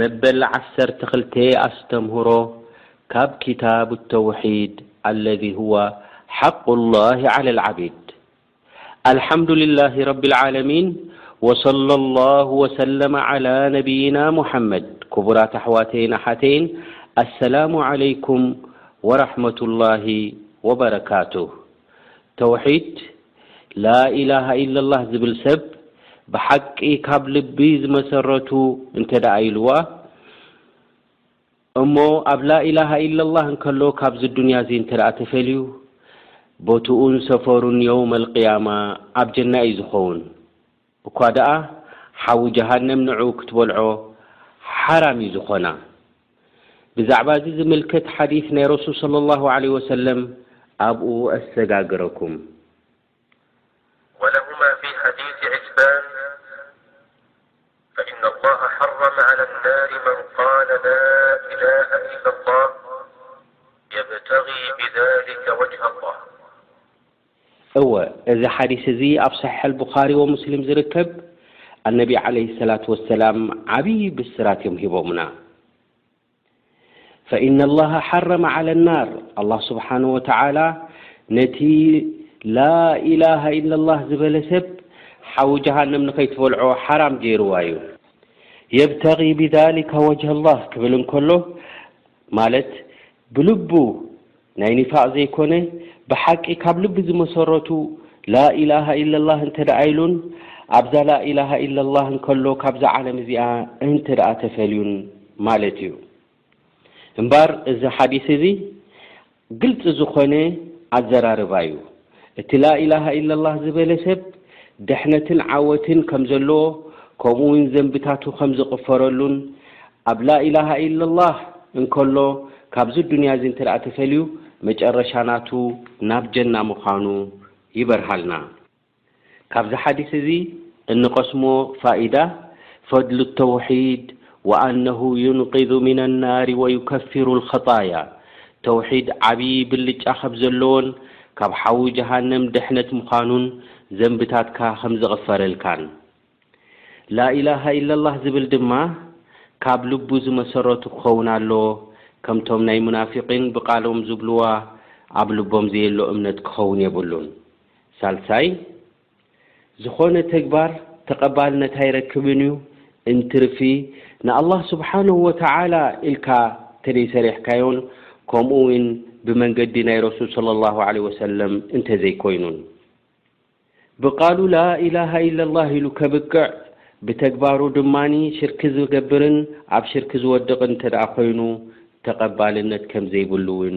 መበل 12 ኣستمهሮ ካብ كتاب التوحيد الذي هو حق الله على العبيد الحمد لله رب العلمين وصلى الله وسلم على نبينا محمድ كبرة حوتي حتي السلام عليكم ورحمة الله وبركه توحيد ላኢላሃ ኢለላህ ዝብል ሰብ ብሓቂ ካብ ልቢ ዝመሰረቱ እንተድኣ ኢልዋ እሞ ኣብ ላኢላሃ ኢለላህ እንከሎ ካብዚ ዱንያዚ እንተድኣ ተፈልዩ ቦትኡን ሰፈሩን የውመል ቂያማ ኣብ ጀና እዩ ዝኸውን። እኳ ደኣ ሓዊ ጀሃነም ንዑ ክትበልዖ ሓራም እዩ ዝኾና። ብዛዕባ እዚ ዝምልከት ሓዲስ ናይ ረሱል ሰለላሁ ዓለይሂ ወሰለም ኣብኡ ኣሰጋግረኩም። ወለሁማ ፊ ሓዲሲ ዕትባን ፈኢነ ላሃ ሓረመ ዓላ ናሪ መን ቃለ ላ ኢላሃ ኢለላህ የብተጊ ቢዛሊከ ወጅሀ ላህ። እወ እዚ ሓዲስ እዚ ኣብ ሰሒሕ ኣልቡኻሪ ወሙስሊም ዝርከብ ኣነቢ ዓለይሂ ሰላቱ ወሰላም ዓብዪ ብስራት እዮም ሂቦምና ፈኢነ ኣላሃ ሓረመ ዓለ ናር ኣላህ ስብሓን ወተዓላ ነቲ ላኢላሃ ኢለላህ ዝበለ ሰብ ሓዊ ጀሃንም ንኸይትበልዖ ሓራም ገይርዋ እዩ የብተጊ ብዛሊከ ወጅሀ ኣላህ ክብል እንከሎ ማለት ብልቡ ናይ ኒፋቅ ዘይኮነ ብሓቂ ካብ ልቢ ዝመሰረቱ ላኢላሃ ኢለላህ እንተድኣ ኢሉን ኣብዛ ላኢላሃ ኢለላህ እንከሎ ካብዛ ዓለም እዚኣ እንተድኣ ተፈልዩን ማለት እዩ እምባር እዚ ሓዲስ እዚ ግልፂ ዝኾነ ኣዘራርባ ዩ። እቲ ላኢላሃ ኢለላህ ዝበለ ሰብ ድሕነትን ዓወትን ከምዘለዎ ከምኡ ውን ዘንብታቱ ከምዝቕፈረሉን ኣብ ላኢላሃ ኢለላህ እንከሎ ካብዚ ዱንያ እዚ እንተድኣ ተፈልዩ መጨረሻ ናቱ ናብ ጀና ምዃኑ ይበርሃልና። ካብዚ ሓዲስ እዚ እንቐስሞ ፋኢዳ፣ ፈድሉ ተውሒድ ወኣነሁ ዩንቂዙ ሚነናሪ ወዩከፊሩ ልኸጣያ፣ ተውሒድ ዓብዪ ብልጫ ከብ ዘለዎን ካብ ሓዊ ጀሃነም ድሕነት ምዃኑን ዘንብታትካ ከም ዝቕፈረልካን። ላኢላሃ ኢለላህ ዝብል ድማ ካብ ልቡ ዝመሰረቱ ክኸውን ኣለዎ ከምቶም ናይ ሙናፊቒን ብቃሎም ዝብልዋ ኣብ ልቦም ዘየሎ እምነት ክኸውን የብሉን። ሳልሳይ፣ ዝኾነ ተግባር ተቐባልነት ኣይረክብን እዩ፣ እንትርፊ ንኣላህ ስብሓነሁ ወተዓላ ኢልካ ተደይሰሪሕካዮን ከምኡ ውን ብመንገዲ ናይ ረሱል ሰለላሁ ዓለይሂ ወሰለም እንተዘይኮይኑን። ብቃሉ ላኢላሃ ኢለላህ ኢሉ ከብቅዕ ብተግባሩ ድማ ሽርኪ ዝገብርን ኣብ ሽርኪ ዝወድቕን እንተድኣ ኮይኑ ተቐባልነት ከምዘይብሉ ውን